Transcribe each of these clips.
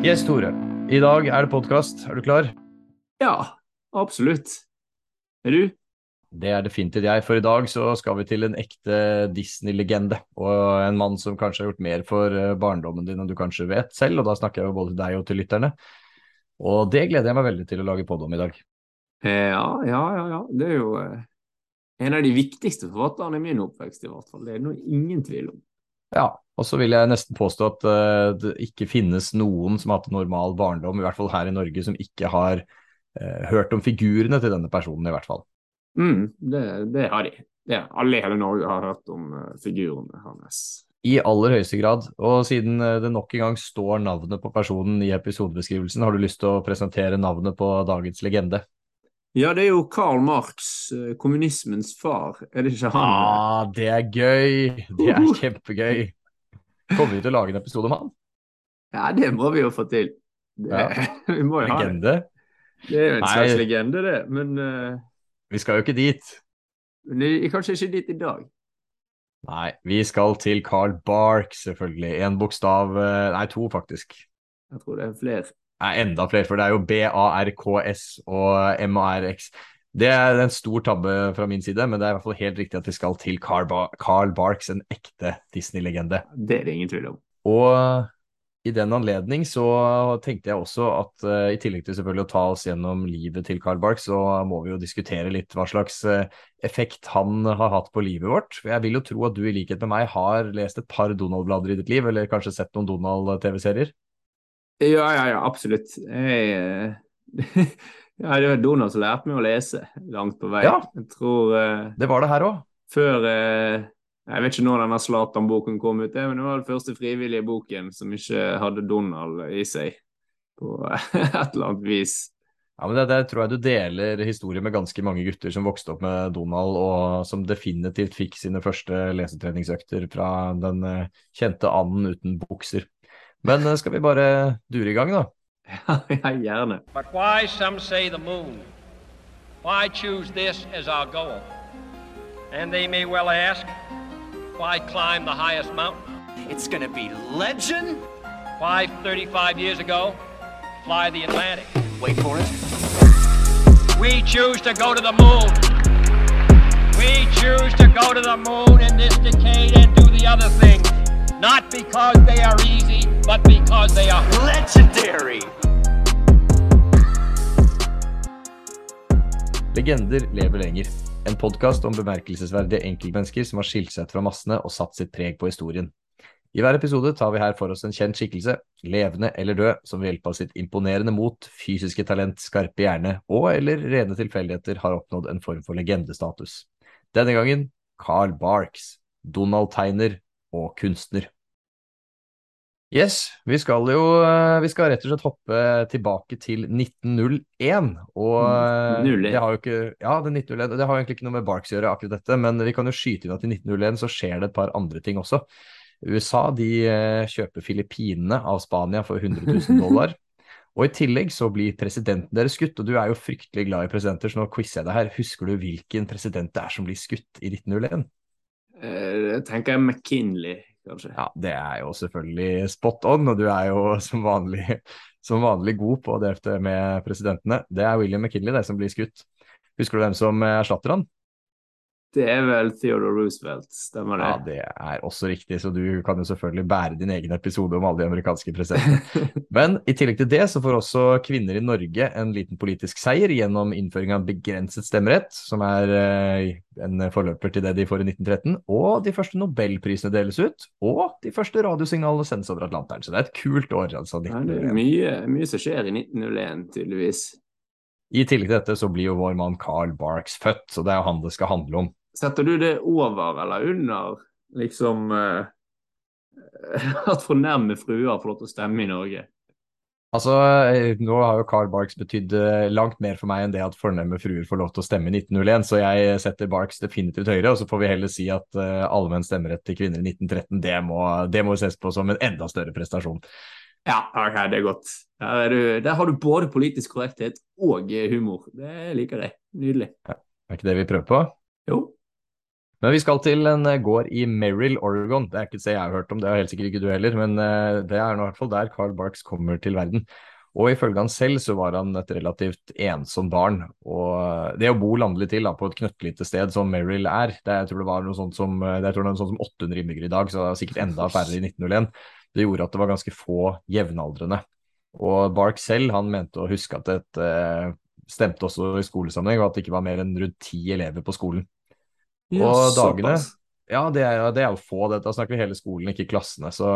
Yes, Tore. I dag er det podkast. Er du klar? Ja, absolutt. Er du? Det er definitivt jeg, for i dag så skal vi til en ekte Disney-legende. Og en mann som kanskje har gjort mer for eh, barndommen din enn du kanskje vet selv, og da snakker jeg jo både til deg og til lytterne. Og det gleder jeg meg veldig til å lage podd om i dag. Eh, ja, ja, ja, ja. Det er jo eh, en av de viktigste forfatterne i min oppvekst, i hvert fall. Det er det ingen tvil om. Ja, og så vil jeg nesten påstå at uh, det ikke finnes noen som har hatt normal barndom, i hvert fall her i Norge, som ikke har uh, hørt om figurene til denne personen, i hvert fall. Mm, det, det, har de. Det, alle i hele Norge har hørt om uh, figurene hans. I aller høyeste grad. Og siden det nok en gang står navnet på personen i episodebeskrivelsen, har du lyst til å presentere navnet på dagens legende? Ja, det er jo Karl Marx, kommunismens far, er det ikke han? Ah, det er gøy! Det er kjempegøy. Kommer vi til å lage en episode om han? Ja, det må vi jo få til. Det, ja. vi må jo legende? ha det. Det er jo en Nei. slags legende, det, men uh, Vi skal jo ikke dit. Men kanskje ikke dit i dag. Nei, vi skal til Carl Bark, selvfølgelig. En bokstav eh, Nei, to, faktisk. Jeg tror det er flere. Nei, enda flere, for det er jo B-A-R-K-S og M-A-R-X. Det er en stor tabbe fra min side, men det er i hvert fall helt riktig at vi skal til Carl, ba Carl Barks, en ekte Disney-legende. Det er det ingen tvil om. Og i den anledning så tenkte jeg også at uh, i tillegg til selvfølgelig å ta oss gjennom livet til Carl Barks, så må vi jo diskutere litt hva slags uh, effekt han har hatt på livet vårt. For jeg vil jo tro at du i likhet med meg har lest et par Donald-blader i ditt liv, eller kanskje sett noen Donald-TV-serier? Ja, ja, ja, absolutt. Jeg, uh, ja, det var Donald som lærte meg å lese langt på vei. Ja, tror, det var det her òg. Før jeg vet ikke når denne Zlatan-boken kom ut, men det var den første frivillige boken som ikke hadde Donald i seg på et eller annet vis. Ja, men det, det tror jeg du deler historie med ganske mange gutter som vokste opp med Donald, og som definitivt fikk sine første lesetreningsøkter fra den eh, kjente anden uten bukser. Men eh, skal vi bare dure i gang, da? Ja, gjerne. But why some say the moon? Why choose this as our goal? And they may well ask, Why climb the highest mountain? It's gonna be legend. Why, 35 years ago, fly the Atlantic? Wait for it. We choose to go to the moon. We choose to go to the moon in this decade and do the other things. Not because they are easy, but because they are legendary. Legender lever lenger. En podkast om bemerkelsesverdige enkeltmennesker som har skilt seg ut fra massene og satt sitt preg på historien. I hver episode tar vi her for oss en kjent skikkelse, levende eller død, som ved hjelp av sitt imponerende mot, fysiske talent, skarpe hjerne og eller rene tilfeldigheter har oppnådd en form for legendestatus. Denne gangen Carl Barks, Donald Tegner og kunstner. Yes, vi skal jo eh, Vi skal rett og slett hoppe tilbake til 1901. Og 1901. Eh, det har jo ikke Ja, det, 1901, det har egentlig ikke noe med Barks å gjøre, akkurat dette, men vi kan jo skyte inn at i 1901 så skjer det et par andre ting også. USA de eh, kjøper Filippinene av Spania for 100 000 dollar. Og i tillegg så blir presidenten deres skutt, og du er jo fryktelig glad i presidenter, så nå quizer jeg deg her. Husker du hvilken president det er som blir skutt i 1901? Jeg tenker McKinley kanskje. Ja, det er jo selvfølgelig spot on, og du er jo som vanlig, som vanlig god på det med presidentene. Det er William McKinley det som blir skutt. Husker du hvem som erstatter han? Det er vel Theodore Roosevelt, stemmer det? Ja, det er også riktig, så du kan jo selvfølgelig bære din egen episode om alle de amerikanske presidentene. Men i tillegg til det så får også kvinner i Norge en liten politisk seier gjennom innføring av begrenset stemmerett, som er eh, en forløper til det de får i 1913, og de første nobelprisene deles ut, og de første radiosignalene sendes over Atlanteren. Så det er et kult år, altså. Ja, det er mye, mye som skjer i 1901, tydeligvis. I tillegg til dette så blir jo vår mann Carl Barks født, så det er jo han det skal handle om. Setter du det over eller under liksom uh, At fornærmede fruer får lov til å stemme i Norge? Altså, eh, Nå har jo Carl Barks betydd eh, langt mer for meg enn det at fornemme fruer får lov til å stemme i 1901, så jeg setter Barks definitivt høyere. Og så får vi heller si at uh, allmenn stemmerett til kvinner i 1913, det må, det må ses på som en enda større prestasjon. Ja, ok, det er godt. Der, er du, der har du både politisk korrekthet og humor. Det liker jeg. Nydelig. Ja, er ikke det vi prøver på? Jo. Men vi skal til en eh, gård i Merrill, Oregon. Det er ikke et sted jeg har hørt om, det har helt sikkert ikke du heller, men eh, det er nå i hvert fall der Carl Barks kommer til verden. Og ifølge han selv så var han et relativt ensomt barn. Og eh, det å bo landlig til da, på et knøttlite sted som Merrill er, det, jeg tror det var noe sånt som, det er noe som 800 innbyggere i dag, så det er sikkert enda færre i 1901. Det gjorde at det var ganske få jevnaldrende. Og Bark selv han mente å huske at det stemte også i skolesammenheng, og at det ikke var mer enn rundt ti elever på skolen. Og dagene såpass. Ja, det er, det er jo få. Det, da snakker vi hele skolen, ikke klassene. Så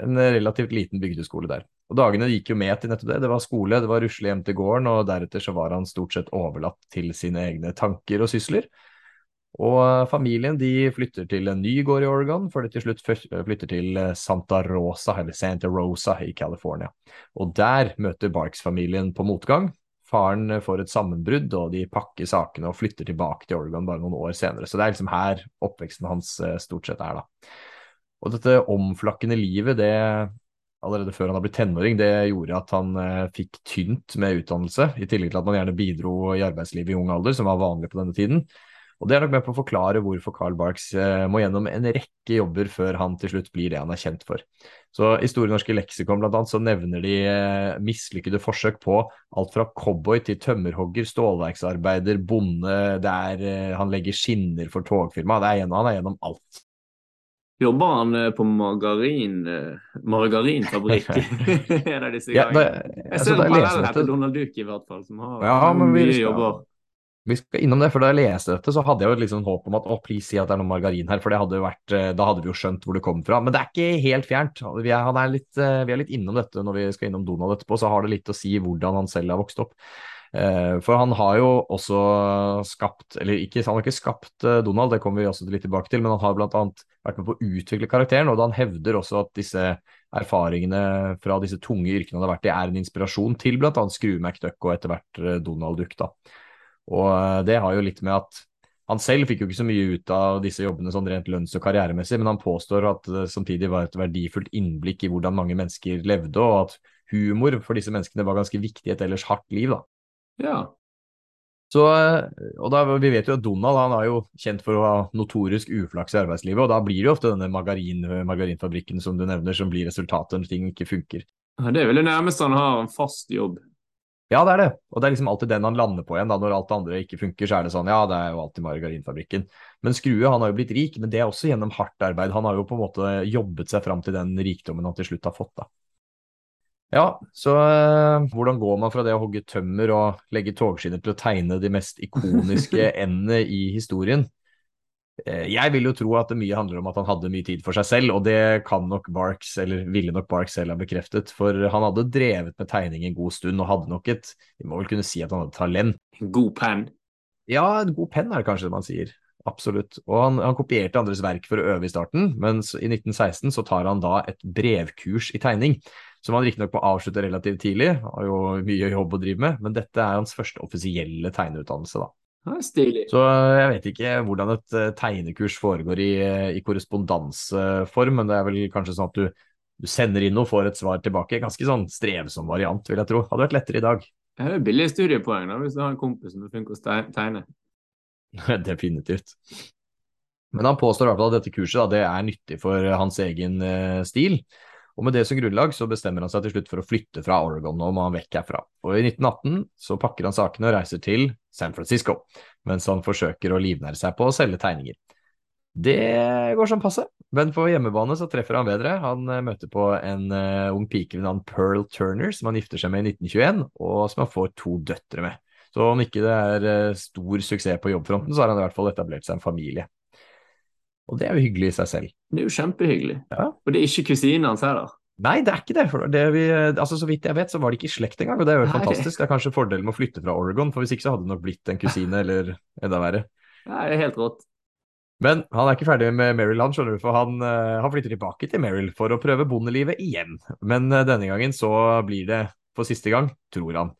en relativt liten bygdeskole der. Og dagene gikk jo med til nettopp det. Det var skole, det var rusle hjem til gården, og deretter så var han stort sett overlatt til sine egne tanker og sysler. Og familien de flytter til en ny gård i Oregon, før de til slutt flytter til Santa Rosa, eller Santa Rosa i California. Og der møter Barks-familien på motgang. Faren får et sammenbrudd, og de pakker sakene og flytter tilbake til Oregon bare noen år senere. Så det er liksom her oppveksten hans eh, stort sett er, da. Og dette omflakkende livet, det allerede før han har blitt tenåring, det gjorde at han eh, fikk tynt med utdannelse, i tillegg til at man gjerne bidro i arbeidslivet i ung alder, som var vanlig på denne tiden. Og det er nok med på å forklare hvorfor Carl Barks eh, må gjennom en rekke jobber før han til slutt blir det han er kjent for. Så I Store norske leksikon blant annet, så nevner de eh, mislykkede forsøk på alt fra cowboy til tømmerhogger, stålverksarbeider, bonde, det er, eh, han legger skinner for togfirma. Det er gjennom, han er gjennom alt. Jobber han på margarin, margarinfabrikk? en av disse Ja, gangene. da, Jeg altså, ser altså, en parallell til Donald Duck, i hvert fall, som har Ja, mye skal- jobber. Vi skal innom det, for da jeg leste dette, så hadde jeg jo liksom håp om at å, please si at det er noe margarin her, for hadde vært, eh, da hadde vi jo skjønt hvor det kom fra. Men det er ikke helt fjernt. Vi er, er litt, eh, vi er litt innom dette når vi skal innom Donald etterpå, så har det litt å si hvordan han selv har vokst opp. Eh, For han har jo også skapt, eller ikke, han har ikke skapt Donald, det kommer vi også litt tilbake til, men han har blant annet vært med på å utvikle karakteren, og han hevder også at disse erfaringene fra disse tunge yrkene han har vært i, er en inspirasjon til blant annet Skrue McDuck og etter hvert Donald Duck. da. Og eh, det har jo litt med at han selv fikk jo ikke så mye ut av disse jobbene sånn rent lønns- og karrieremessig, men han påstår at det samtidig var et verdifullt innblikk i hvordan mange mennesker levde, og at humor for disse menneskene var ganske viktig i et ellers hardt liv. da. Ja. Så, eh, og da, Vi vet jo at Donald han er jo kjent for å ha notorisk uflaks i arbeidslivet, og da blir det jo ofte denne margarin, margarinfabrikken som du nevner, som blir resultatet når ting ikke funker. Det er vel det nærmeste han har en fast jobb. Ja, det er det. Og det er liksom alltid den han lander på igjen. da, Når alt det andre ikke funker, så er det sånn ja, det er jo alltid margarinfabrikken. Men Skrue han har jo blitt rik, men det er også gjennom hardt arbeid. Han har jo på en måte jobbet seg fram til den rikdommen han til slutt har fått, da. Ja, så øh, hvordan går man fra det å hogge tømmer og legge togskinner til å tegne de mest ikoniske endene i historien? Eh, Jeg vil jo tro at det mye handler om at han hadde mye tid for seg selv, og det kan nok Barks, eller ville nok Barks selv ha bekreftet, for han hadde drevet med tegning en god stund og hadde nok et, vi må vel kunne si at han hadde talent. En god penn. Ja, en god penn er det kanskje det man sier. Absolutt. Og han, han kopierte andres verk for å øve i starten, men i 1916 så tar han da et brevkurs i tegning, som han riktignok må avslutte relativt tidlig, har jo mye jobb å drive med, men dette er hans første offisielle tegneutdannelse, da. Stilig. Så eh, jeg vet ikke hvordan et eh, tegnekurs foregår i, eh, i korrespondanseform, men det er vel kanskje sånn at du, du sender inn noe, får et svar tilbake. Ganske sånn strevsom variant, vil jeg tro. Hadde vært lettere i dag. Det er billige studiepoeng da, hvis du har en kompis som er flink til å tegne. Definitivt. Men han påstår i hvert fall at dette kurset da, det er nyttig for hans egen stil. Og med det som grunnlag så bestemmer han seg til slutt for å flytte fra Oregon, nå må han vekk herfra. Og i 1918 så pakker han sakene og reiser til San Francisco, mens han forsøker å livnære seg på å selge tegninger. Det går som passe, men på hjemmebane så treffer han bedre. Han eh, møter på en eh, ung pike ved navn Pearl Turner, som han gifter seg med i 1921, og som han får to døtre med. Så om ikke det er eh, stor suksess på jobbfronten, så har han i hvert fall etablert seg en familie. Og det er jo hyggelig i seg selv. Det er jo kjempehyggelig. Ja. Og det er ikke kusinen hans heller. Nei, det er ikke det. Det vi, altså, så vidt jeg vet, så var det ikke i slekt engang, og det er jo Nei. fantastisk. Det er kanskje fordelen med å flytte fra Oregon, for hvis ikke så hadde det nok blitt en kusine eller enda verre. Nei, det er helt rått. Men han er ikke ferdig med Merrill, han, skjønner du, for han, eh, han flytter tilbake til Merrill for å prøve bondelivet igjen. Men eh, denne gangen så blir det for siste gang, tror han.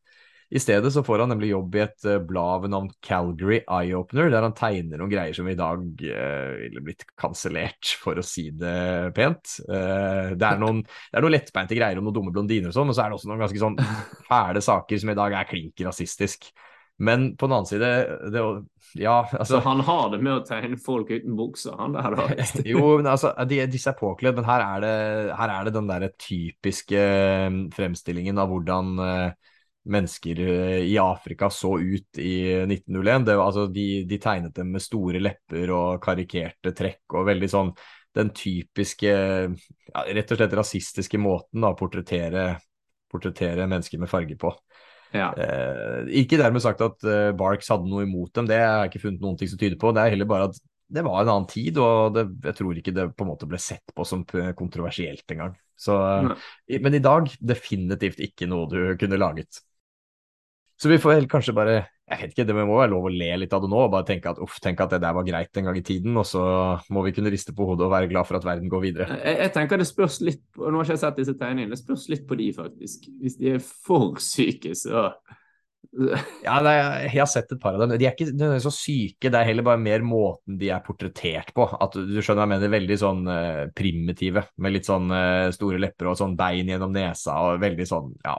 I stedet så får han nemlig jobb i et eh, blad ved navn Calgary Eye Opener, der han tegner noen greier som i dag eh, ville blitt kansellert, for å si det pent. Eh, det, er noen, det er noen lettbeinte greier om noen dumme blondiner og sånn, men så er det også noen ganske sånn fæle saker som i dag er klink rasistisk. Men på den annen side det, Ja, Så altså han har det med å tegne folk uten bukser, han der, da. Jo, men altså, de, disse er påkledd, men her er det, her er det den der typiske fremstillingen av hvordan eh, mennesker eh, i Afrika så ut i 1901. Det, altså, de, de tegnet dem med store lepper og karikerte trekk og veldig sånn den typiske, ja, rett og slett rasistiske måten å portrettere, portrettere mennesker med farge på. Ja. Eh, ikke dermed sagt at eh, Barks hadde noe imot dem, det har jeg ikke funnet noen ting som tyder på. Det er heller bare at det var en annen tid, og det, jeg tror ikke det på en måte ble sett på som kontroversielt engang. Så, i- men i dag definitivt ikke noe du kunne laget. Så vi får kanskje bare Jeg vet ikke, det må være lov å le litt av det nå og bare tenke at uff, tenk at det der var greit en gang i tiden, og så må vi kunne riste på hodet og være glad for at verden går videre. Jeg, jeg tenker det spørs litt på, Nå har ikke jeg sett disse tegningene, det spørs litt på de, faktisk. Hvis de er for syke, så Ja, nei, jeg har sett et par av dem. De er ikke nødvendigvis så syke, det er heller bare mer måten de er portrettert på. At du du skjønner hva jeg mener, veldig sånn eh, primitive, med litt sånn eh, store lepper og sånn bein gjennom nesa og veldig sånn, ja.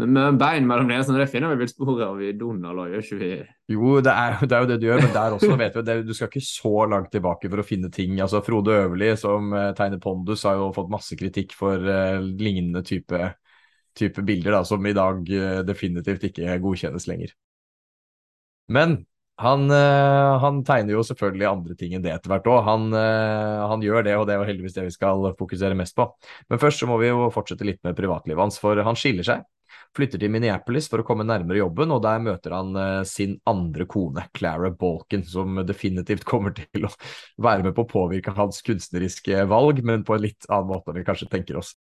Men med bein mellom nesene, det finner vi vel spor av i Donald òg, gjør ikke vi? Jo, det er, det er jo det du gjør, men der også vet vi det, du skal ikke så langt tilbake for å finne ting. Altså, Frode Øverli, som eh, tegner Pondus, har jo fått masse kritikk for uh, lignende type, type bilder, da, som i dag uh, definitivt ikke godkjennes lenger. Men han, han tegner jo selvfølgelig andre ting enn det etter hvert òg. Han, han gjør det, og det er jo heldigvis det vi skal fokusere mest på. Men først så må vi jo fortsette litt med privatlivet hans, for han skiller seg. Flytter til Minneapolis for å komme nærmere jobben, og der møter han eh, sin andre kone, Clara Balkan, som definitivt kommer til å være med på å påvirke hans kunstneriske valg, men på en litt annen måte enn vi kanskje tenker oss.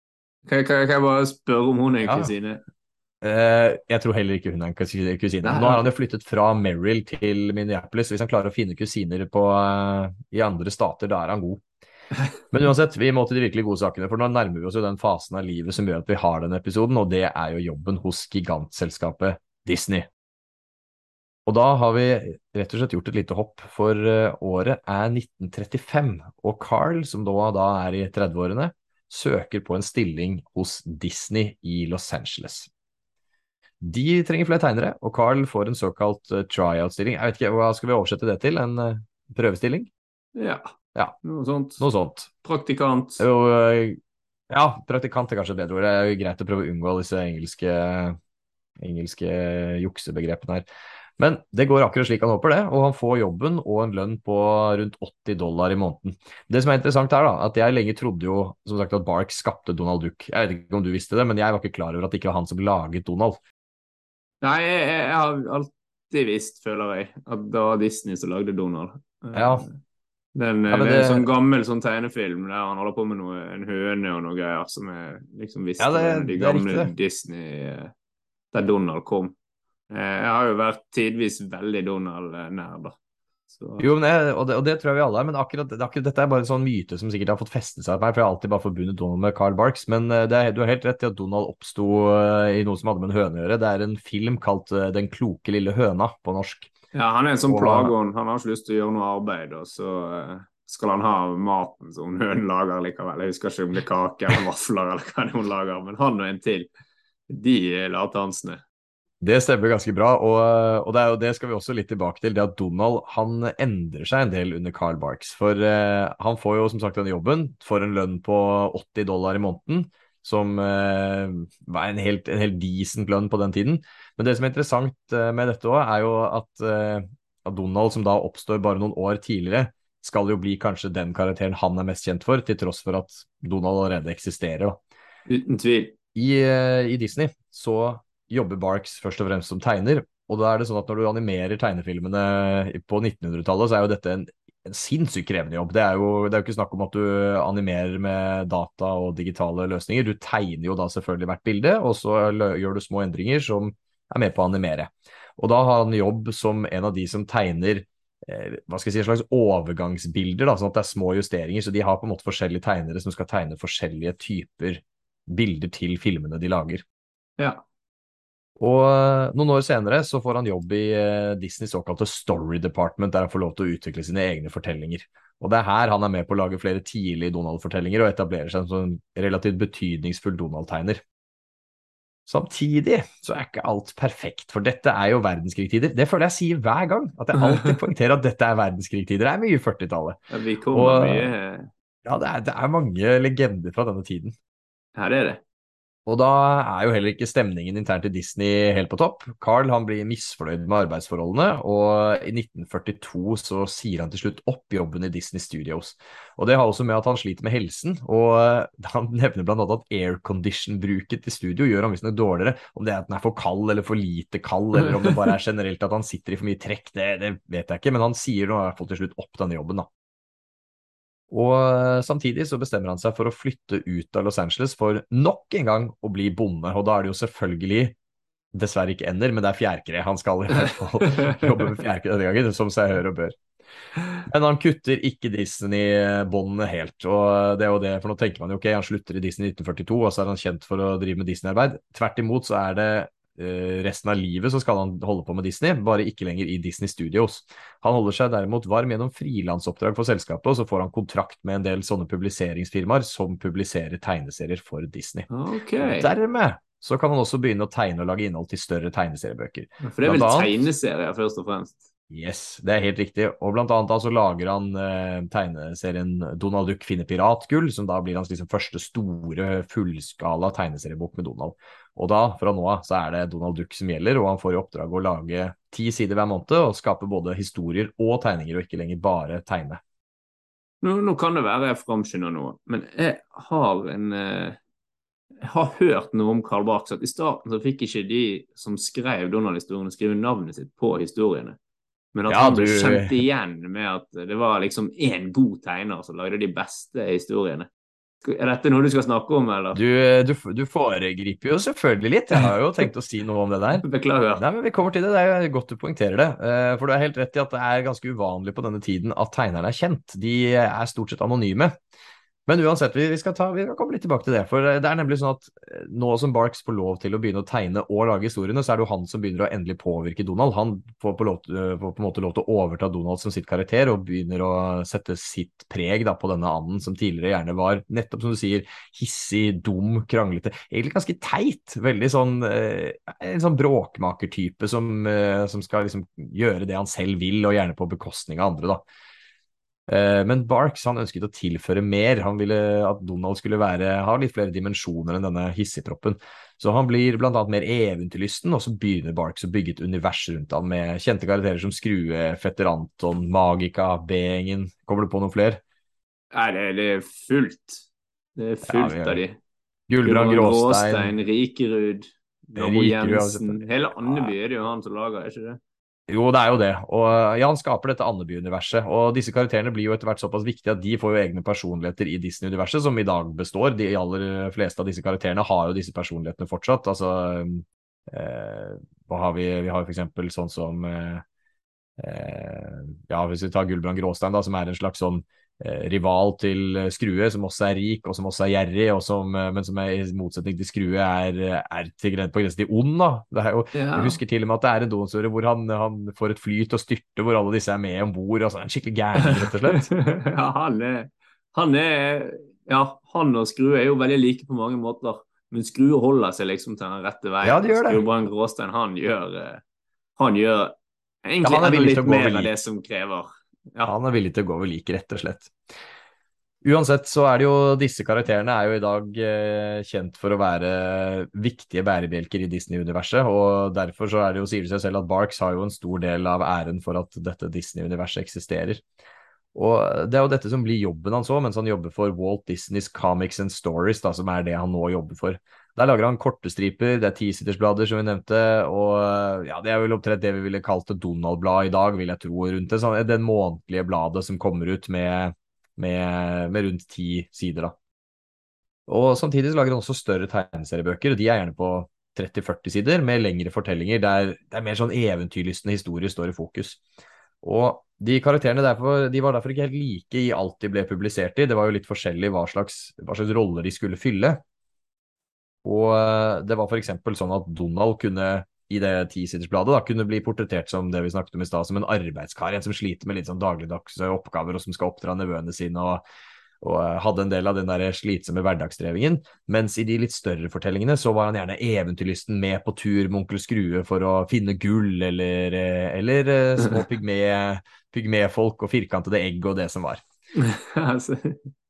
Kan, kan, kan jeg bare spørre om hun er en Ja. kusine? Eh, jeg tror heller ikke hun er en kusine. Nei, Nå har han jo flyttet fra Merrill til Minneapolis. Hvis han klarer å finne kusiner på, uh, i andre stater, da er han god. Men uansett, vi må til de virkelig gode sakene, for nå nærmer vi oss jo den fasen av livet som gjør at vi har denne episoden, og det er jo jobben hos gigantselskapet Disney. Og da har vi rett og slett gjort et lite hopp, for eh, året er 1935, og Carl, som da, da er i 30-årene, søker på en stilling hos Disney i Los Angeles. De trenger flere tegnere, og Carl får en såkalt eh, tryout-stilling. Jeg vet ikke, Hva skal vi oversette det til? En eh, prøvestilling? Ja. Ja. Noe sånt. Noe sånt. Praktikant. Jo, eh, ja, praktikant er kanskje et bedre ord. Det er jo greit å prøve å unngå disse engelske, engelske juksebegrepene her. Men det går akkurat slik han håper det, og han får jobben og en lønn på rundt 80 dollar i måneden. Det som er interessant her, da, at jeg lenge trodde jo som sagt at Bark skapte Donald Duck. Jeg vet ikke om du visste det, men jeg var ikke klar over at det ikke var han som laget Donald. Nei, jeg, jeg, har alltid visst, føler jeg, at det var Disney som lagde Donald. Eh, Ja. Den, Ja, det, det er en sånn gammel sånn tegnefilm der han holder på med noe, en høne og noe greier som er liksom visst Ja, det- de gamle Disney eh, der Donald kom. Eh, Jeg har jo vært tidvis veldig Donald-nær, da. Så, Jo, men jeg, og, det, og det tror jeg vi alle er, men akkurat, akkurat dette er bare en sånn myte som sikkert har fått feste seg på meg, for jeg har alltid bare forbundet Donald med Carl Barks. Men eh, det er, du har helt rett i at Donald oppsto eh, i noe som hadde med en høne å gjøre. Det er en film kalt eh, Den kloke lille høna på norsk. ja, han er en sånn Og- Han har ikke lyst til å gjøre noe arbeid, og så skal han ha maten som hønen lager likevel. Jeg husker ikke om det er kake eller vafler eller hva hun lager, men han og en til, de er lathansene. Det stemmer ganske bra, og, og det, er jo, det skal vi også litt tilbake til. Det at Donald han endrer seg en del under Carl Barks. For eh, han får jo som sagt denne jobben, får en lønn på 80 dollar i måneden. Som eh, var en helt, en helt decent lønn på den tiden. Men det som er interessant eh, med dette òg, er jo at, eh, at Donald, som da oppstår bare noen år tidligere, skal jo bli kanskje den karakteren han er mest kjent for, til tross for at Donald allerede eksisterer. da. Uten tvil. I, eh, I Disney så jobber Barks først og fremst som tegner, og da er det sånn at når du animerer tegnefilmene på 1900-tallet, så er jo dette en, en sinnssykt krevende jobb. Det er, jo, det er jo ikke snakk om at du animerer med data og digitale løsninger. Du tegner jo da selvfølgelig hvert bilde, og så gjør du små endringer som er med på å animere. Og da har han jobb som en av de som tegner eh, hva skal jeg si, slags overgangsbilder, da, sånn at det er små justeringer. Så de har på en måte forskjellige tegnere som skal tegne forskjellige typer bilder til filmene de lager. Ja. Og eh, noen år senere så får han jobb i eh, Disneys såkalte Story Department, der han får lov til å utvikle sine egne fortellinger. Og det er her han er med på å lage flere tidlige Donald-fortellinger og etablerer seg som en relativt betydningsfull Donald-tegner. Samtidig så er ikke alt perfekt, for dette er jo verdenskrigtider. Det føler jeg sier hver gang, at jeg alltid poengterer at dette er verdenskrigtider. Det er mye 40-tallet. Ja, vi kommer Og- mye Ja, det er, det er mange legender fra denne tiden. Her er det. Og da er jo heller ikke stemningen internt i Disney helt på topp. Carl han blir misfornøyd med arbeidsforholdene, og i 1942 så sier han til slutt opp jobben i Disney Studios. Og det har også med at han sliter med helsen, og han nevner annet at aircondition-bruket til studio gjør han visstnok dårligere. Om det er at den er for kald eller for lite kald, eller om det bare er generelt at han sitter i for mye trekk, det, det vet jeg ikke, men han sier nå i hvert fall til slutt opp denne jobben, da. Og eh, samtidig så bestemmer han seg for å flytte ut av Los Angeles for nok en gang å bli bonde. Og da er det jo selvfølgelig dessverre ikke ender, men det er fjærkre. Han skal i hvert fall jobbe med fjærkre denne gangen, som seg hør og bør. Men han kutter ikke Disney-båndene helt. og det er jo det, for Nå tenker man jo ok, han slutter i Disney i 1942, og så er han kjent for å drive med Disney-arbeid. Tvert imot så er det resten av livet så skal han holde på med Disney, bare ikke lenger i Disney Studios. Han holder seg derimot varm gjennom frilansoppdrag for selskapet, og så får han kontrakt med en del sånne publiseringsfirmaer som publiserer tegneserier for Disney. Okay. Dermed så kan han også begynne å tegne og lage innhold til større tegneseriebøker. For det er vel annet- tegneserier, først og fremst. Yes, det er helt riktig. Og blant annet da så lager han eh, tegneserien Donald Duck finner piratgull, som da blir hans liksom første store fullskala tegneseriebok med Donald. Og da, fra nå av, så er det Donald Duck som gjelder, og han får i oppdrag å lage ti sider hver måned og skape både historier og tegninger, og ikke lenger bare tegne. Nå, nå kan det være jeg framskynder noe, men jeg har en eh, Jeg har hørt noe om Karl Barks, at i starten så fikk ikke de som skrev Donald-historiene, skrive navnet sitt på historiene. Men at Ja, han ble du- kjent igjen med at det var liksom én god tegner som lagde de beste historiene. Er dette noe du skal snakke om, eller? Du, du, du foregriper jo selvfølgelig litt, jeg har jo tenkt å si noe om det der. Beklager. Nei, men Vi kommer til det, det er godt du poengterer det. Eh, For du er helt rett i at det er ganske uvanlig på denne tiden at tegnerne er kjent. De er stort sett anonyme. Men uansett, vi skal, ta, vi skal komme litt tilbake til det. For det er nemlig sånn at eh, nå som Barks får lov til å begynne å tegne og lage historiene, så er det jo han som begynner å endelig påvirke Donald. Han får på, lov, får på en måte lov til å overta Donald som sitt karakter, og begynner å sette sitt preg da, på denne anden som tidligere gjerne var, nettopp som du sier, hissig, dum, kranglete. Egentlig ganske teit. Veldig sånn, eh, en sånn bråkmakertype som, eh, som skal liksom gjøre det han selv vil, og gjerne på bekostning av andre, da. Eh, Men Barks han ønsket å tilføre mer. Han ville at Donald skulle være, ha litt flere dimensjoner enn denne hissigproppen. Så han blir blant annet mer eventyrlysten, og så begynner Barks å bygge et univers rundt han med kjente karakterer som Skrue, Fetter Anton, Magica, B-gjengen. Kommer du på noen flere? Nei, det, er fullt. Det er fullt Ja, av de. Gulbrand Gråstein. Rikerud, Rikerud, Jensen. Hele Andeby er det jo han som lager, er ikke det? Jo, det er jo det. Og ja, han skaper dette Andeby-universet. Og disse karakterene blir jo etter hvert såpass viktige at de får jo egne personligheter i Disney-universet, som i dag består. De aller fleste av disse karakterene har jo disse personlighetene fortsatt. Altså eh, Hva har vi? Vi har jo eksempel sånn som eh, eh, Ja, hvis vi tar Gulbrand Gråstein, da, som er en slags sånn rival til eh, Skrue, som også er rik og som også er gjerrig, og som, eh, men som er, i motsetning til Skrue er, er til, gren- på grensen til ond. da. Det er jo Ja. jeg husker til og med at det er en Donald-historie hvor han, han får et fly til å styrte, hvor alle disse er med om bord. Altså, en skikkelig gæren, rett og slett. ja, han er, han er Ja, han og Skrue er jo veldig like på mange måter, men Skrue holder seg liksom til den rette veien. Ja, de gjør det. Skrubrann Gråstein, han gjør eh, Han gjør egentlig Ja, enda litt mer av det som krever. Ja. Han er villig til å gå over like, rett og slett. Uansett så er det jo disse karakterene er jo i dag eh, kjent for å være viktige bærebjelker i Disney-universet, og derfor så er det jo, sier det seg selv at Barks har jo en stor del av æren for at dette Disney-universet eksisterer. Og det er jo dette som blir jobben hans òg, mens han jobber for Walt Disneys Comics and Stories, da, som er det han nå jobber for. Der lager han korte striper, det er tisittersblader, som vi nevnte, og ja, det er vel opptrent det vi ville kalt et Donald-blad i dag, vil jeg tro, rundt det. Sånn, den månedlige bladet som kommer ut med, med, med rundt ti sider, da. Og samtidig lager han også større tegneseriebøker, og de er gjerne på 30-40 sider, med lengre fortellinger, der det er mer sånn eventyrlystne historier står i fokus. Og de karakterene derfor, de var derfor ikke helt like i alt de ble publisert i. Det var jo litt forskjellig hva slags, hva slags roller de skulle fylle. Og eh, det var f.eks. sånn at Donald kunne i det tisidersbladet da, kunne bli portrettert som det vi snakket om i stad, som en arbeidskar, en som sliter med litt sånn dagligdagse oppgaver, og som skal oppdra nevøene sine. og og eh, hadde en del av den der slitsomme hverdagsdrevingen. Mens i de litt større fortellingene så var han gjerne eventyrlysten med på tur med onkel Skrue for å finne gull, eller, eh, eller små pygme- pygmefolk og firkantede egg og det som var.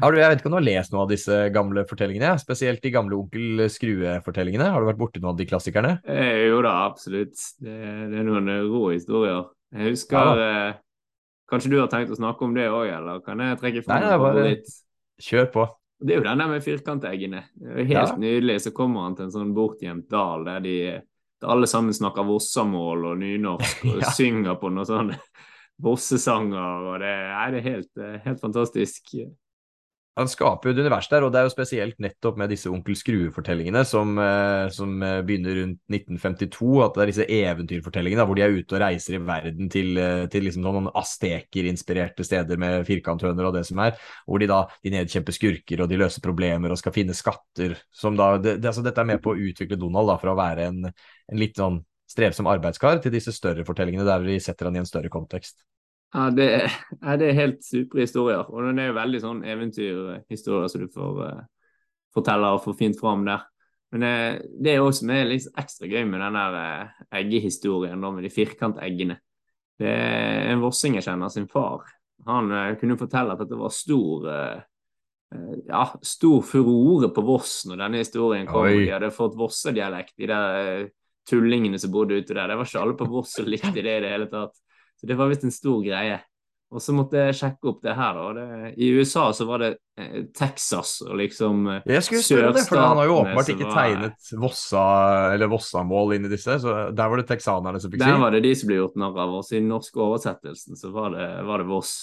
Har du, jeg vet ikke om du har lest noen av disse gamle fortellingene? Spesielt de gamle onkel Skrue-fortellingene. Har du vært borti noen av de klassikerne? eh, jo da, absolutt. Det, det er noen rå historier. Jeg husker eh, Kanskje du har tenkt å snakke om det òg, eller kan jeg trekke Nei, fram er bare- litt? Kjør på. Det er jo den der med firkanteggene. Helt Ja. nydelig. Så kommer han til en sånn bortgjemt dal der de der alle sammen snakker vossamål og nynorsk og Ja. synger på noen sånne vossesanger, og det, nei, det er helt, eh, helt fantastisk. Han skaper jo et univers der, og det er jo spesielt nettopp med disse Onkel Skrue-fortellingene som, eh, som eh, begynner rundt 1952. At det er disse eventyrfortellingene hvor de er ute og reiser i verden til, eh, til liksom noen asteker-inspirerte steder med firkanthøner og det som er. Hvor de da de nedkjemper skurker og de løser problemer og skal finne skatter. Som da, det, det, altså, dette er med på å utvikle Donald da, fra å være en, en litt sånn strevsom arbeidskar til disse større fortellingene der vi setter han i en større kontekst. Ja, det, ja, det er helt supre historier. Og det er jo veldig sånn eventyrhistorier som du får uh, fortelle og få fint fram der. Men eh, det er jo også er litt ekstra gøy med den der uh, eggehistorien da, med de firkanteggene. Det er en vossing jeg kjenner, sin far. Han uh, kunne fortelle at det var stor ja, stor furore på Voss når denne historien kom. Oi. De hadde fått vossedialekt, de der tullingene som bodde ute der. Det var ikke alle på Voss som likte det i det hele tatt. Så det var visst en stor greie. Og så måtte jeg sjekke opp det her, da. Det, I USA så var det eh, Texas og liksom eh, Jeg skulle spørre det, for han har jo åpenbart ikke var- tegnet Vossa eller Vossamål inn i disse, så der var det texanerne som fikk si. Der var det de som ble gjort narr av, og i den norske oversettelsen så var det, var det Voss.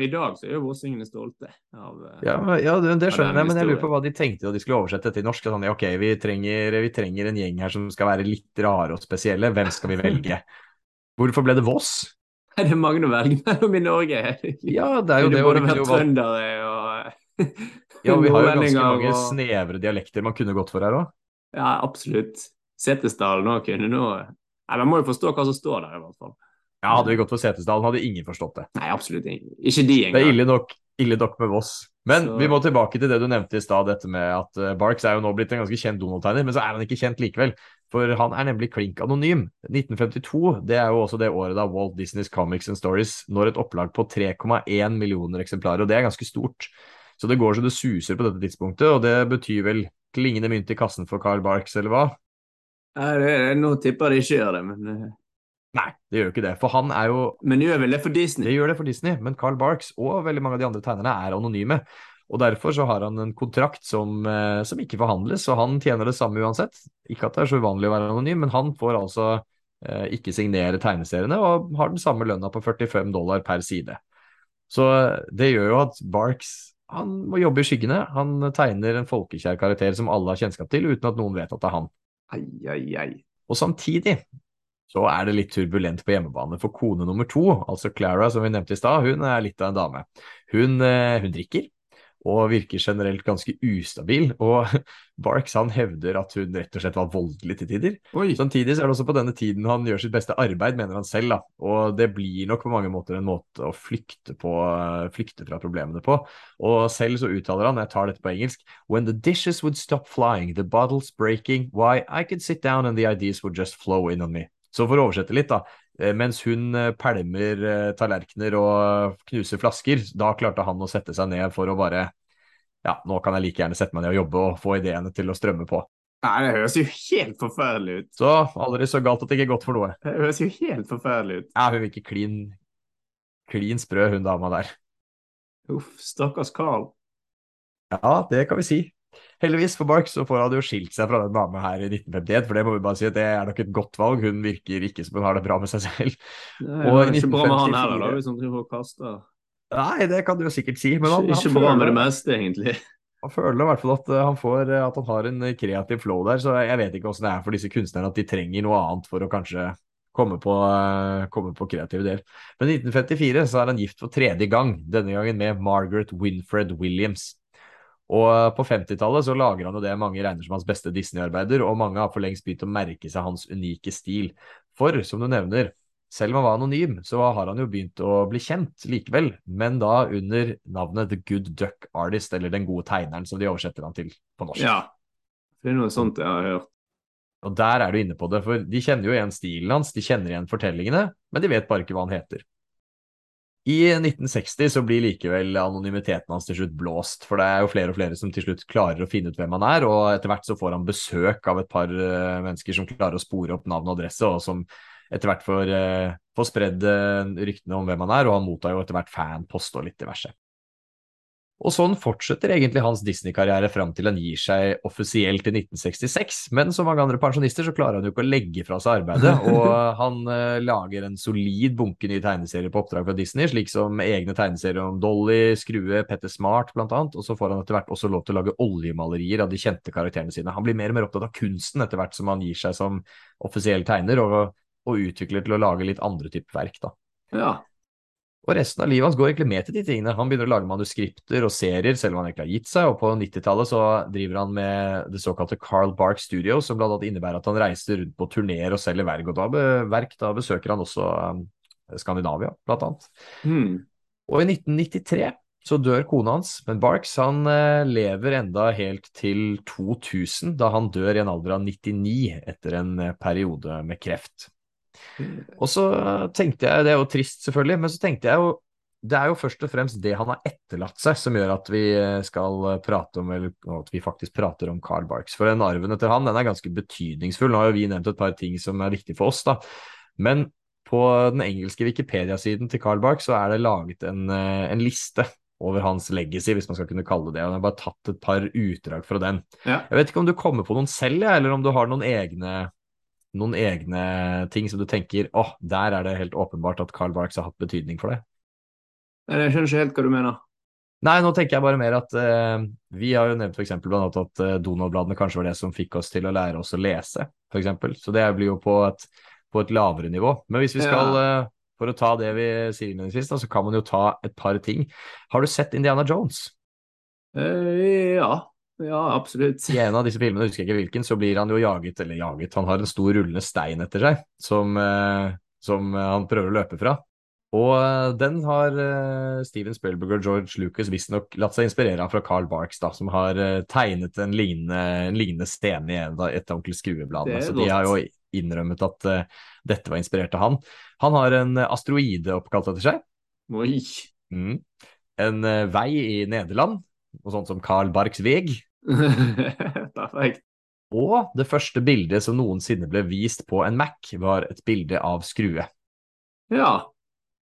I dag så er jo vossingene stolte av eh, Ja, ja det, det skjønner er jeg, men jeg lurer på hva de tenkte da de skulle oversette til norsk. Sånn, ja, ok, vi trenger, vi trenger en gjeng her som skal være litt rare og spesielle. Hvem skal vi velge? Hvorfor ble det Voss? Er det mange å velge mellom i Norge? Ja, det er jo det. kunne vært trøndere og Ja, vi har jo ganske mange og- snevre dialekter man kunne gått for her òg. Ja, absolutt. Setesdalen òg kunne nå Nei, Man må jo forstå hva som står der, i hvert fall. Ja, hadde vi gått for Setesdalen, hadde ingen forstått det. Nei, absolutt ikke. Ikke de Det er ille nok, ille nok med Voss. Men Så- vi må tilbake til det du nevnte i stad, dette med at eh, Barks er jo nå blitt en ganske kjent Donald-tegner, men så er han ikke kjent likevel. For han er nemlig klink anonym. 1952 det er jo også det året da Walt Disneys Comics and Stories når et opplag på 3,1 millioner eksemplarer, og det er ganske stort. Så det går så det suser på dette tidspunktet, og det betyr vel klingende mynt i kassen for Carl Barks, eller hva? Nei, det, nå tipper jeg ikke gjør det, men, eh, Nei, det gjør jo ikke det. For han er jo men gjør vel det for Disney? Det gjør det for Disney, men Carl Barks og veldig mange av de andre tegnerne er anonyme. Og Derfor så har han en kontrakt som, eh, som ikke forhandles, og han tjener det samme uansett. Ikke at det er så uvanlig å være anonym, men han får altså eh, ikke signere tegneseriene, og har den samme lønna på 45 dollar per side. Så eh, det gjør jo at Barks han må jobbe i skyggene. Han tegner en folkekjær karakter som alle har kjennskap til, uten at noen vet at det er han. Ai, ai, ai. Og samtidig så er det litt turbulent på hjemmebane, for kone nummer to, altså Clara, som vi nevnte i stad, hun er litt av en dame. Hun, eh, hun drikker, og virker generelt ganske ustabil, og Barks han hevder at hun rett og slett var voldelig til tider. Oi. Samtidig så er det også på denne tiden han gjør sitt beste arbeid, mener han selv, da. og det blir nok på mange måter en måte å flykte, på, flykte fra problemene på. Og selv så uttaler han, jeg tar dette på engelsk, When the dishes would stop flying, the bottles breaking, why, I could sit down and the ideas would just flow in on me. Så for å oversette litt, da. Eh, Mens hun eh, pælmer eh, tallerkener og knuser flasker, da klarte han å sette seg ned for å bare Ja, nå kan jeg like gjerne sette meg ned og jobbe og få ideene til å strømme på. Nei, det høres jo helt forferdelig ut. Så aldri så galt at det ikke er godt for noe. Det høres jo helt forferdelig ut. Ja, hun virker klin, klin sprø, hun dama der. Uff, stakkars Carl. Ja, det kan vi si. Heldigvis for Mark så får han jo skilt seg fra den dama her i 1951, for det må vi bare si at det er nok et godt valg. Hun virker ikke som hun har det bra med seg selv. Det Og er i ikke bra med han 1954 heller, da, hvis han driver og kaster. Nei, det kan du jo sikkert si, men han, Ikke, han, bra med det meste, egentlig. han føler i hvert fall at eh, han, får, at han har en kreativ flow der, så jeg vet ikke åssen det er for disse kunstnerne at de trenger noe annet for å kanskje komme på, eh, komme på kreativ del. Men i 1954 så er han gift for tredje gang, denne gangen med Margaret Winfred Williams. Og eh, på 50-tallet så lager han jo det mange regner som hans beste Disney-arbeider, og mange har for lengst begynt å merke seg hans unike stil. For, som du nevner, selv om han var anonym, så har han jo begynt å bli kjent likevel, men da under navnet The Good Duck Artist, eller Den gode tegneren, som de oversetter han til på norsk. Ja. Det er noe sånt jeg har hørt. Og der er du inne på det, for de kjenner jo igjen stilen hans, de kjenner igjen fortellingene, men de vet bare ikke hva han heter. I 1960 så blir likevel anonymiteten hans til slutt blåst, for det er jo flere og flere som til slutt klarer å finne ut hvem han er, og etter hvert så får han besøk av et par eh, mennesker som klarer å spore opp navn og adresse, og som etter hvert får, uh, får spredd uh, ryktene om hvem han er, og han mottar jo etter hvert fanpost og litt diverse. Og sånn fortsetter egentlig hans Disney-karriere fram til han gir seg offisielt i 1966. Men som mange andre pensjonister så klarer han jo ikke å legge fra seg arbeidet, og han uh, lager en solid bunke nye tegneserier på oppdrag fra Disney, slik som egne tegneserier om Dolly, Skrue, Petter Smart blant annet, og så får han etter hvert også lov til å lage oljemalerier av de kjente karakterene sine. Han blir mer og mer opptatt av kunsten etter hvert som han gir seg som offisiell tegner, og, og utvikler til å lage litt andre typer verk, da. Ja. Og resten av livet hans går egentlig med til de tingene. Han begynner å lage manuskripter og serier, selv om han egentlig har gitt seg, og på 90-tallet så driver han med det såkalte Carl Bark Studio, som annet innebærer at han reiser rundt på turneer og selger verk, og da, be, verk, da besøker han også um, Skandinavia, annet. Hmm. Og i 1993 så dør kona hans, men Barks han eh, lever enda helt til 2000, da han dør i en alder av 99 etter en eh, periode med kreft. Og så tenkte jeg, det er jo trist selvfølgelig, men så tenkte jeg jo det er jo først og fremst det han har etterlatt seg som gjør at vi skal prate om, eller at vi faktisk prater om Carl Barks. For den arven etter han den er ganske betydningsfull. Nå har jo vi nevnt et par ting som er viktig for oss, da. Men på den engelske Wikipedia-siden til Carl Barks så er det laget en, en liste over hans legacy, hvis man skal kunne kalle det det. Og jeg har bare tatt et par utdrag fra den. Ja. Jeg vet ikke om du kommer på noen selv, eller om du har noen egne noen egne ting som du tenker åh, der er det helt åpenbart at Carl Barks har hatt betydning for det? Nei, Jeg skjønner ikke helt hva du mener. Nei, nå tenker jeg bare mer at uh, vi har jo nevnt eksempel blant annet at uh, Donald-bladene kanskje var det som fikk oss til å lære oss å lese, eksempel. Så det blir jo på et, på et lavere nivå. Men hvis vi skal, eh, for å ta det vi sier innledningsvis, så kan man jo ta et par ting. Har du sett Indiana Jones? Uh, ja. Ja, absolutt. I en av disse filmene, husker jeg ikke hvilken, så blir han jo jaget, eller jaget, han har en stor rullende stein etter seg som, eh, som han prøver å løpe fra. Og eh, den har eh, Steven Spielberg og George Lucas visstnok latt seg inspirere av fra Carl Barks, da, som har eh, tegnet en lignende, en lignende scene i et av Onkel Skrue-bladene. Så de har jo innrømmet at uh, dette var inspirert av han. Han har en asteroide oppkalt etter seg. Oi. Mm. En uh, vei i Nederland, og sånt som Carl Barks veg. Perfekt. Og det første bildet som noensinne ble vist på en Mac, var et bilde av Skrue. Ja.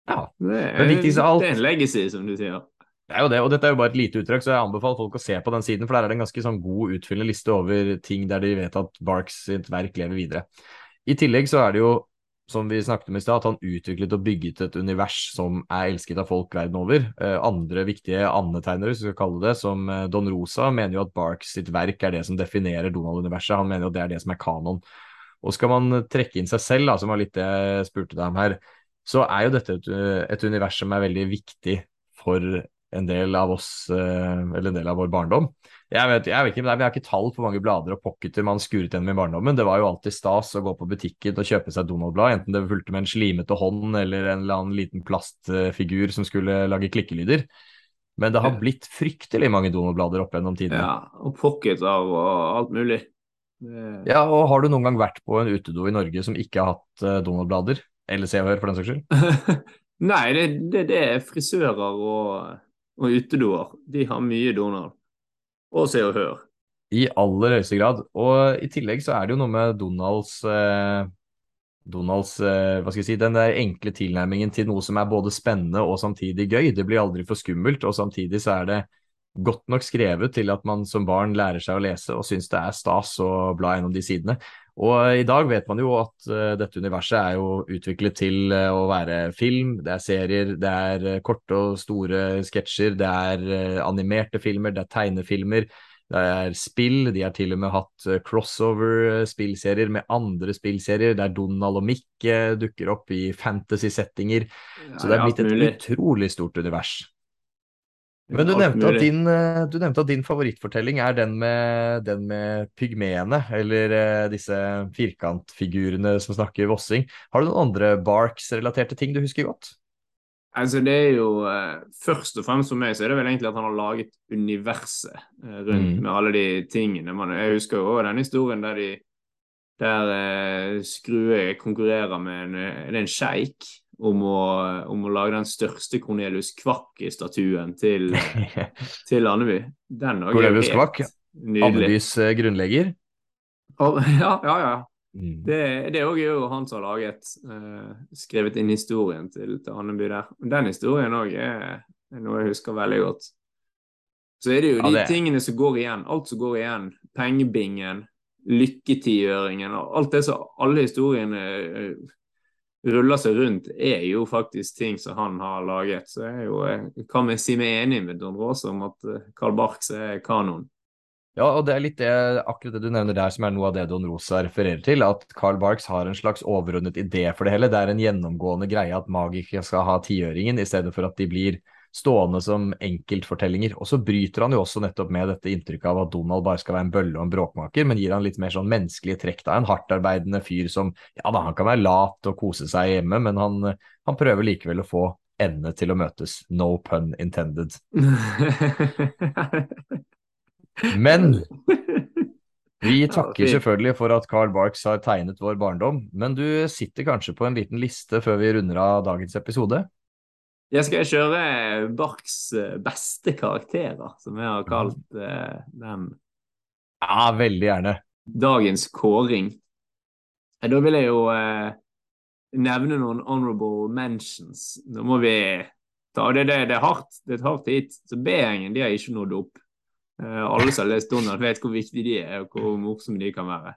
Ja, Det er, det er en legacy, som du sier. det er jo det, og dette er jo bare et lite uttrykk, så jeg anbefaler folk å se på den siden, for der er det en ganske sånn god utfyllende liste over ting der de vet at Barks sitt verk lever videre. I tillegg så er det jo, som vi snakket om i stad, at han utviklet og bygget et univers som er elsket av folk verden over. Eh, andre viktige andetegnere, hvis vi skal kalle det, som eh, Don Rosa, mener jo at Barks sitt verk er det som definerer Donald-universet. Han mener jo at det er det som er kanon. Og skal man trekke inn seg selv, da, som var litt det jeg spurte deg om her, så er jo dette et, et univers som er veldig viktig for en del av oss, eh, eller en del av vår barndom. Jeg vet, jeg vet ikke, men jeg har ikke tall på mange blader og pocketer man skuret gjennom i barndommen. Det var jo alltid stas å gå på butikken og kjøpe seg Donald-blad, enten det fulgte med en slimete hånd eller en eller annen liten plastfigur som skulle lage klikkelyder. Men det har blitt fryktelig mange Donald-blader opp gjennom tidene. Ja, og pocketer og alt mulig. Det... Ja, og har du noen gang vært på en utedo i Norge som ikke har hatt eh, Donald-blader? Eller Se og Hør, for den saks skyld? Nei, det, det, det er frisører og, og utedoer. De har mye Donald. Og Se og Hør. I aller høyeste grad. Og i tillegg så er det jo noe med Donalds eh, Donalds eh, hva skal jeg si, den der enkle tilnærmingen til noe som er både spennende og samtidig gøy. Det blir aldri for skummelt, og samtidig så er det godt nok skrevet til at man som barn lærer seg å lese og syns det er stas å bla gjennom de sidene. Og i dag vet man jo at uh, dette universet er jo utviklet til uh, å være film, det er serier, det er uh, korte og store sketsjer, det er animerte filmer, det er tegnefilmer, det er spill, de har til og med hatt crossover-spillserier med andre spillserier, der Donald og Mick dukker opp i fantasy-settinger. Så det er blitt et utrolig stort univers. Men du nevnte, at din, eh, du nevnte at din favorittfortelling er den med, den med pygmeene, eller eh, disse firkantfigurene som snakker vossing. Har du noen andre Barks-relaterte ting du husker godt? Altså, det er jo eh, Først og fremst for meg så er det vel egentlig at han har laget universet rundt Mm. med alle de tingene. Man, jeg husker jo også den historien der de der eh, Skrue konkurrerer med en, en sjeik om å, om å lage den største Cornelius Kvakk-statuen til, til Andeby. Den er helt Kvakk, Nydelig. Andebys eh, grunnlegger. Og- Ja, ja, ja. Mm. Det, det er jo han som har laget, uh, skrevet inn historien til, til Andeby der. Den historien òg er, er noe jeg husker veldig godt. Så er det jo Ja, de det- tingene som går igjen. Alt som går igjen. Pengebingen, lykketigjøringen, og alt det som alle historiene eh, ruller seg rundt, er jo faktisk ting som han har laget. Så jeg, jo, kan vi si meg enig med Don Rose om at Carl Karl Barks er kanon. Ja, og det er litt det, akkurat det du nevner der som er noe av det Don Rosa refererer til, at Carl Barks har en slags overordnet idé for det hele. Det er en gjennomgående greie at magikere skal ha tiøringen, i stedet for at de blir stående som enkeltfortellinger. Og så bryter han jo også nettopp med dette inntrykket av at Donald bare skal være en bølle og en bråkmaker, men gir han litt mer sånn menneskelige trekk da, en hardtarbeidende fyr som, ja da, han kan være lat og kose seg hjemme, men han, han prøver likevel å få endene til å møtes. No pun intended. Men Vi takker selvfølgelig for at Carl Barks har tegnet vår barndom, men du sitter kanskje på en liten liste før vi runder av dagens episode? Jeg skal kjøre Barks eh, beste karakterer, som jeg har kalt uh, den Ja, veldig gjerne. dagens kåring. Eh, Da vil jeg jo uh, nevne noen honorable mentions. Nå må vi ta det, det, det er hardt. Det er et hardt hit. Så B-gjengen de har ikke nådd opp. Uh, alle som har lest Donald, vet hvor viktige de er, og hvor morsomme de kan være.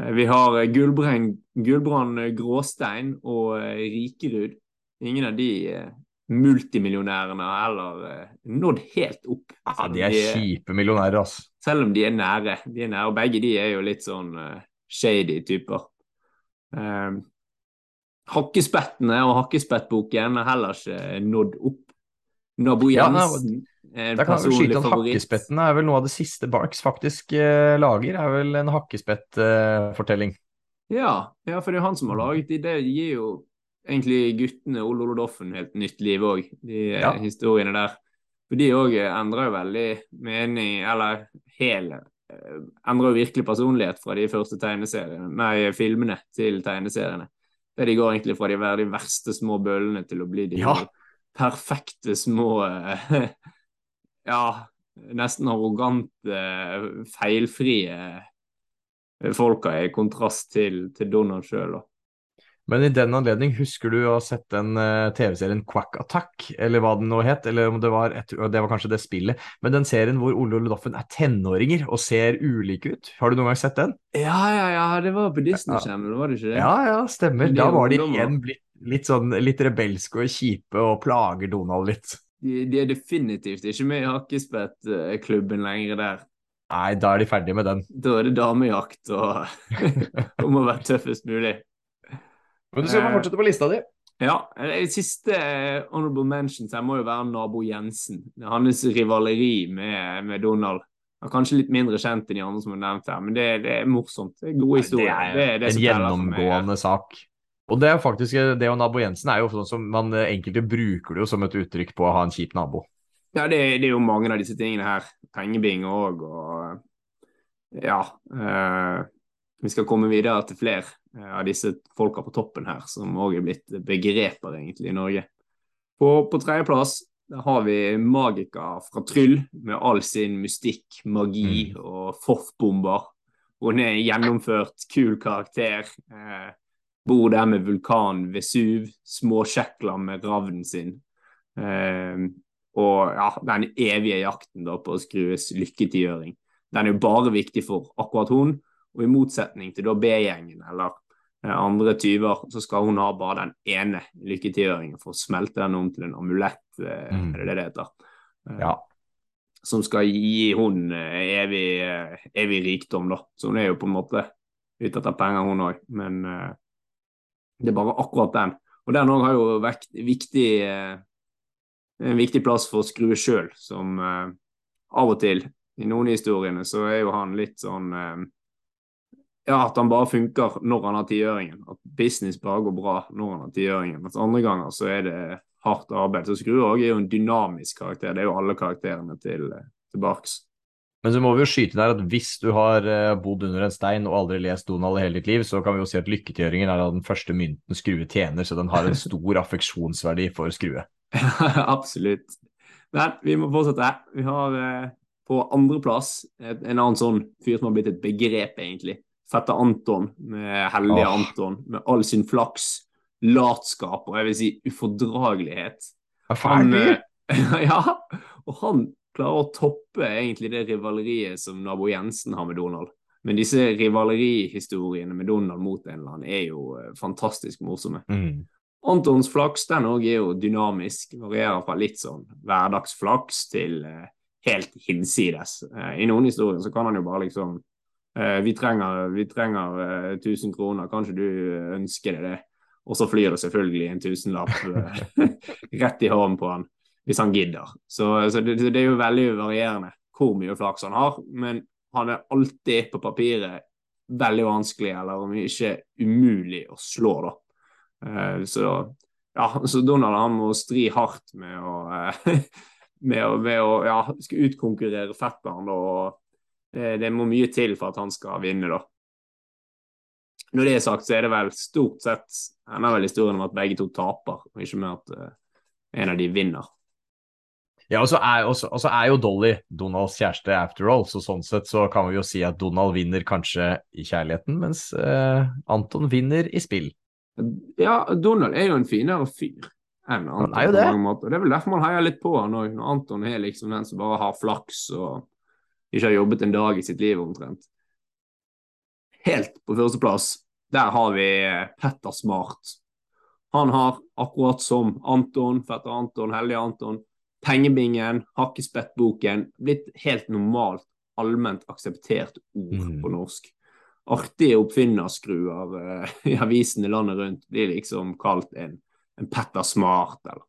Uh, vi har Gullbrand Gulbrand, eh, Gråstein og eh, Rikerud. Ingen av de eh, multimillionærene har heller eh, nådd helt opp. Ja, de er de er kjipe millionærer, altså. selv om de er nære. De er nære, og begge de er jo litt sånn uh, shady typer. Um, hakkespettene og Hakkespettboken har heller ikke nådd opp. Nabo Ja, Jensen er en personlig favoritt. Hakkespettene er vel noe av det siste Barks faktisk uh, lager, er vel en hakkespettfortelling. Ja, ja, for det er jo han som har laget de. Det gir jo egentlig guttene Ole Ole Doffen helt nytt liv òg, de eh, Ja. historiene der. For de òg endrer jo veldig mening, eller hel eh, Endrer jo virkelig personlighet fra de første tegneseriene, nei, filmene til tegneseriene. Der de går egentlig fra de være de verste små bøllene til å bli de Ja. perfekte små eh, Ja, nesten arrogante, feilfrie folka, i kontrast til, til Donald sjøl. Men i den anledning, husker du å ha sett den uh, TV-serien Quack Attack, eller hva den nå het, eller om det var, et, det var kanskje det spillet, men den serien hvor Ole Doffen er tenåringer og ser ulike ut. Har du noen gang sett den? Ja, ja, ja, det var på Disney. Channel, var det ikke det? Ja, ja, stemmer. Da var de igjen blitt litt sånn litt rebelske og kjipe og plager Donald litt. De, de er definitivt ikke med i hakkespettklubben lenger der. Nei, da er de ferdige med den. Da er det damejakt og om å være tøffest mulig. Men du skal få Eh, fortsette på lista di. Ja, eh, Siste eh, honorable mentions her må jo være nabo Jensen. Det er Hans rivaleri med, med Donald. Han er kanskje litt mindre kjent enn de andre som er nevnt her, men det, det er morsomt. Det er gode Det historier. er Det er det en meg her. gjennomgående sak. Og det er faktisk, det og nabo Jensen er jo sånn som man enkelte bruker det jo som et uttrykk på å ha en kjip nabo. Ja, det, det er jo mange av disse tingene her. Pengebing òg, og ja. Eh, vi skal komme videre til flere av disse folka på toppen her, som òg er blitt begreper egentlig i Norge. På, på tredjeplass har vi Magika fra Tryll med all sin mystikk, magi og forfbomber. Hun er en gjennomført, kul karakter. Eh, bor der med vulkanen Vesuv, småsjekler med ravnen sin. Eh, og ja, den evige jakten da på å skrues lykketigjøring. Den er jo bare viktig for akkurat hun, og i motsetning til da B-gjengen eller eh, andre tyver, så skal hun ha bare den ene lykketigjøringen for å smelte den om til en amulett, eh, Mm. er det det heter? Eh, Ja. Som skal gi hun eh, evig, eh, evig rikdom, da. Så hun er jo på en måte ute etter penger, hun òg, men eh, det er bare akkurat den. Og den òg har jo vært viktig eh, en viktig plass for å skru sjøl, som eh, av og til i noen av historiene så er jo han litt sånn eh, Ja, at han bare funker når han har tiøringen. At business bare går bra når han har tiøringen. Mens andre ganger så er det hardt arbeid. Så Skrue òg er jo en dynamisk karakter. Det er jo alle karakterene til, til Barks. Men så må vi jo skyte der at hvis du har eh, bodd under en stein og aldri lest Donald i hele ditt liv, så kan vi jo si at lykketiøringen er den første mynten Skrue tjener, så den har en stor affeksjonsverdi for Skrue. Absolutt. Men vi må fortsette. Vi har eh, på andreplass en annen sånn fyr som har blitt et begrep, egentlig. Fetter Anton, med hellige oh. Anton, med all sin flaks, latskap og jeg vil si ufordragelighet. Han, eh, ja, og han klarer å toppe egentlig det rivaleriet som nabo Jensen har med Donald. Men disse rivalerihistoriene med Donald mot en eller annen er jo eh, fantastisk morsomme. Mm. Antons flaks den òg er jo dynamisk. Varierer fra litt sånn hverdagsflaks til eh, helt hinsides. I noen historier så kan han jo bare liksom Vi trenger, vi trenger eh, 1000 kroner, kanskje du eh, ønsker deg det? Og så flyr det selvfølgelig en tusenlapp eh, rett i hånden på han, hvis han gidder. Så, så det, det er jo veldig varierende hvor mye flaks han har, men han er alltid på papiret veldig vanskelig, eller om ikke umulig å slå, da. Eh, så ja, så Donald han må stri hardt med å, eh, med å, med å ja, utkonkurrere fetteren. Og det, det må mye til for at han skal vinne, da. Når det er sagt, så er det vel stort sett ender vel historien om at begge to taper, og ikke med at uh, en av de vinner. Ja, og så er, er jo Dolly Donalds kjæreste after all, så sånn sett så kan vi jo si at Donald vinner kanskje i kjærligheten, mens uh, Anton vinner i spill. Ja, Donald er jo en finere fyr enn Anton er jo på mange måter. Det er vel derfor man heier litt på han òg, når Anton er liksom den som bare har flaks og ikke har jobbet en dag i sitt liv omtrent. Helt på førsteplass, der har vi eh, Petter Smart. Han har, akkurat som Anton, fetter Anton, heldige Anton, pengebingen, hakkespettboken, blitt helt normalt, allment akseptert ord Mm. på norsk. Artige oppfinnerskruer eh, i avisene landet rundt blir liksom kalt en, en Petter Smart, eller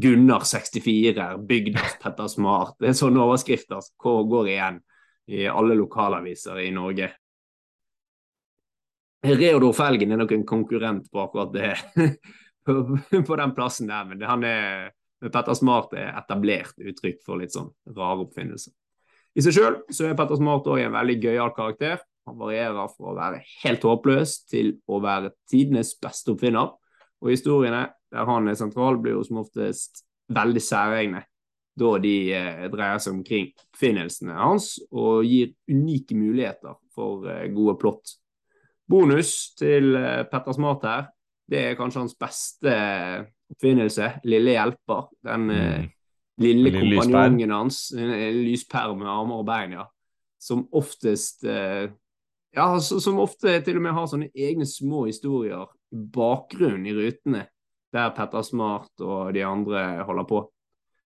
Gunnar 64, bygdas Petter Smart. Det er sånne overskrifter som går igjen i alle lokalaviser i Norge. Reodor Felgen er nok en konkurrent på akkurat det, på, den plassen der, men han er, Petter Smart er etablert uttrykk for litt sånn rare oppfinnelser. I seg sjøl så er Petter Smart òg en veldig gøyal karakter. Han varierer fra å være helt håpløs til å være tidenes beste oppfinner. Og historiene der han er sentral, blir jo som oftest veldig særegne, da de eh, dreier seg omkring oppfinnelsene hans og gir unike muligheter for eh, gode plott. Bonus til eh, Petter Smart her, det er kanskje hans beste oppfinnelse, Lille hjelper. Den Mm. lille lille kompanjongen hans, en, lyspære med armer og bein, ja. Som oftest Ja, som ofte til og med har sånne egne små historier i bakgrunnen i rutene, der Petter Smart og de andre holder på.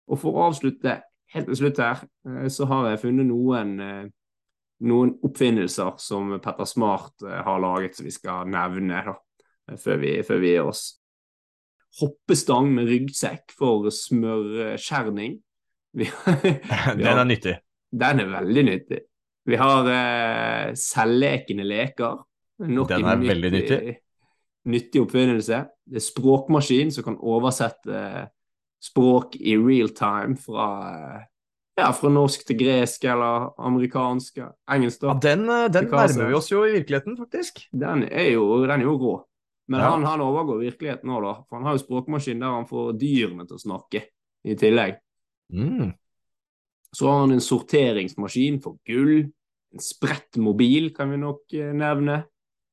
Og for å avslutte helt til slutt her, eh, så har jeg funnet noen, eh, noen oppfinnelser som Petter Smart eh, har laget, som vi skal nevne da, før vi, før vi gir oss. Hoppestang med ryggsekk for smørskjerning. Vi- Den er nyttig. Den er veldig nyttig. Vi har eh, selvlekende leker. Nok Den er er veldig nyttig. Nyttig oppfinnelse. Det er språkmaskin som kan oversette språk i real time fra, ja, fra norsk til gresk eller amerikansk, engelsk. engelsk. Ja, den, eh, den nærmer vi oss jo i virkeligheten, faktisk. Den er jo, den er jo rå. Men Ja. han, han overgår virkeligheten òg, da. For han har jo språkmaskin der han får dyrene til å snakke i tillegg. Mm. Så har han en sorteringsmaskin for gull. En spredt mobil kan vi nok eh, nevne.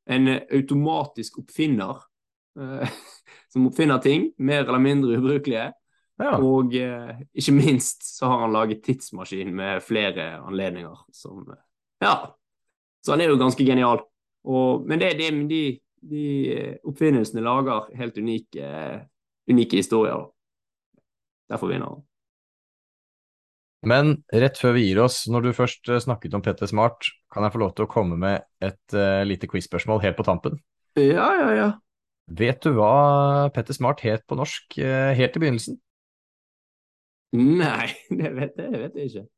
En eh, automatisk oppfinner eh, som oppfinner ting, mer eller mindre ubrukelige. Ja. Og eh, ikke minst så har han laget tidsmaskin med flere anledninger som eh, Ja. Så han er jo ganske genial. Og, men det, det, de, de eh, oppfinnelsene lager helt unike, eh, unike historier. Derfor vinner han. Men rett før vi gir oss, når du først snakket om Petter Smart, kan jeg få lov til å komme med et uh, lite quiz-spørsmål helt på tampen? Ja, ja, ja. Vet du hva Petter Smart het på norsk uh, helt i begynnelsen? Nei, det vet jeg, det vet jeg ikke.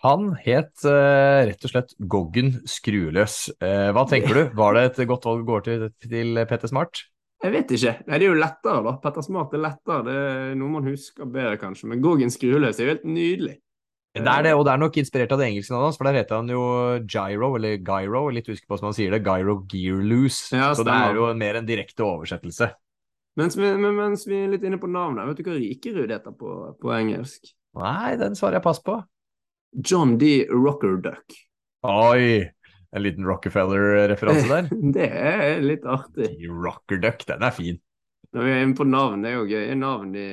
Han het uh, rett og slett Goggen Skrueløs. Uh, hva tenker du? Var det et godt valg å gå til, til Petter Smart? Jeg vet ikke. Nei, Det er jo lettere, da. Petter Smart er lettere. Det er noe man husker bedre, kanskje. Men Goggen Skrueløs er jo helt nydelig. Det er det, og det er nok inspirert av det engelske navnet hans, for der heter han jo Gyro, eller Gyro, litt usikker på hvordan man sier det, Gyro Gearloose. Ja, så det er jo mer en direkte oversettelse. Mens vi, men, mens vi er litt inne på navnet, vet du hva Rikerud heter på, på engelsk? Nei, den svarer jeg pass på. John D. Rockerduck. Oi, en liten Rockefeller-referanse der. det er litt artig. Rockerduck, den er fin. Når vi er inne på navn, det er jo gøy. Navn i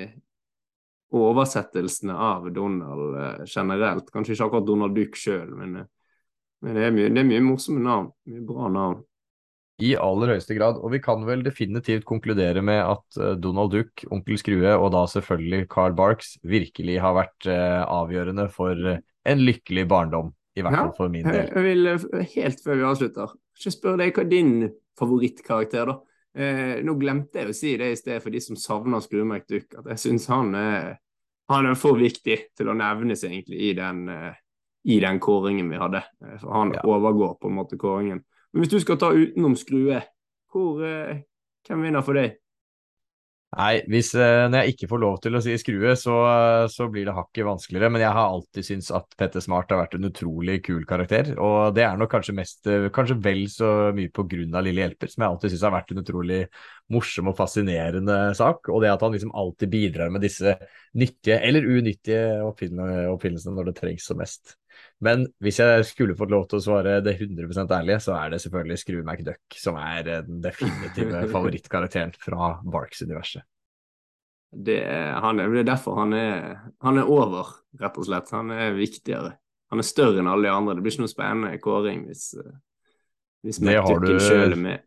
oversettelsene av Donald eh, generelt. Kanskje ikke akkurat Donald Duck sjøl, men, eh, men det, er mye, det er mye morsomme navn. Mye bra navn. I aller høyeste grad, og vi kan vel definitivt konkludere med at eh, Donald Duck, Onkel Skrue og da selvfølgelig Carl Barks virkelig har vært eh, avgjørende for eh, en lykkelig barndom. I hvert Ja, fall for min del. jeg vil, helt før vi avslutter, ikke spørre deg hva din favorittkarakter, da? Eh, nå glemte jeg å si det i sted for de som savner Skrumerk Duck, at jeg syns han han er for viktig til å nevnes egentlig i den, eh, i den kåringen vi hadde. For han Ja. overgår på en måte kåringen. Men hvis du skal ta utenom Skrue, hvor, eh, hvem vinner for deg? Nei, hvis, eh, når jeg ikke får lov til å si skrue, så, eh, så blir det hakket vanskeligere. Men jeg har alltid syntes at Petter Smart har vært en utrolig kul karakter. Og det er nok kanskje mest, kanskje vel så mye på grunn av Lille Hjelper, som jeg alltid syns har vært en utrolig morsom og fascinerende sak. Og det at han liksom alltid bidrar med disse nyttige eller unyttige oppfinnelsene når det trengs som mest. Men hvis jeg skulle fått lov til å svare det 100% ærlige, så er det selvfølgelig Skrue McDuck som er den definitive favorittkarakteren fra Barks-universet. Det det er derfor han er, han er over, rett og slett. Han er viktigere. Han er større enn alle de andre. Det blir ikke noe spennende kåring hvis, eh, hvis McDucken sjøl er med.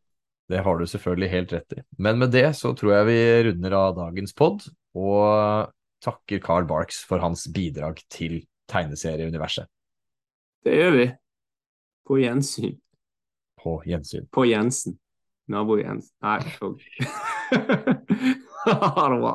Det har du selvfølgelig helt rett i. Men med det så tror jeg vi runder av dagens pod, og takker Carl Barks for hans bidrag til tegneserieuniverset. Det gjør vi. På gjensyn. På gjensyn. På Jensen. Nabo Jensen. Nei, og Ha det bra.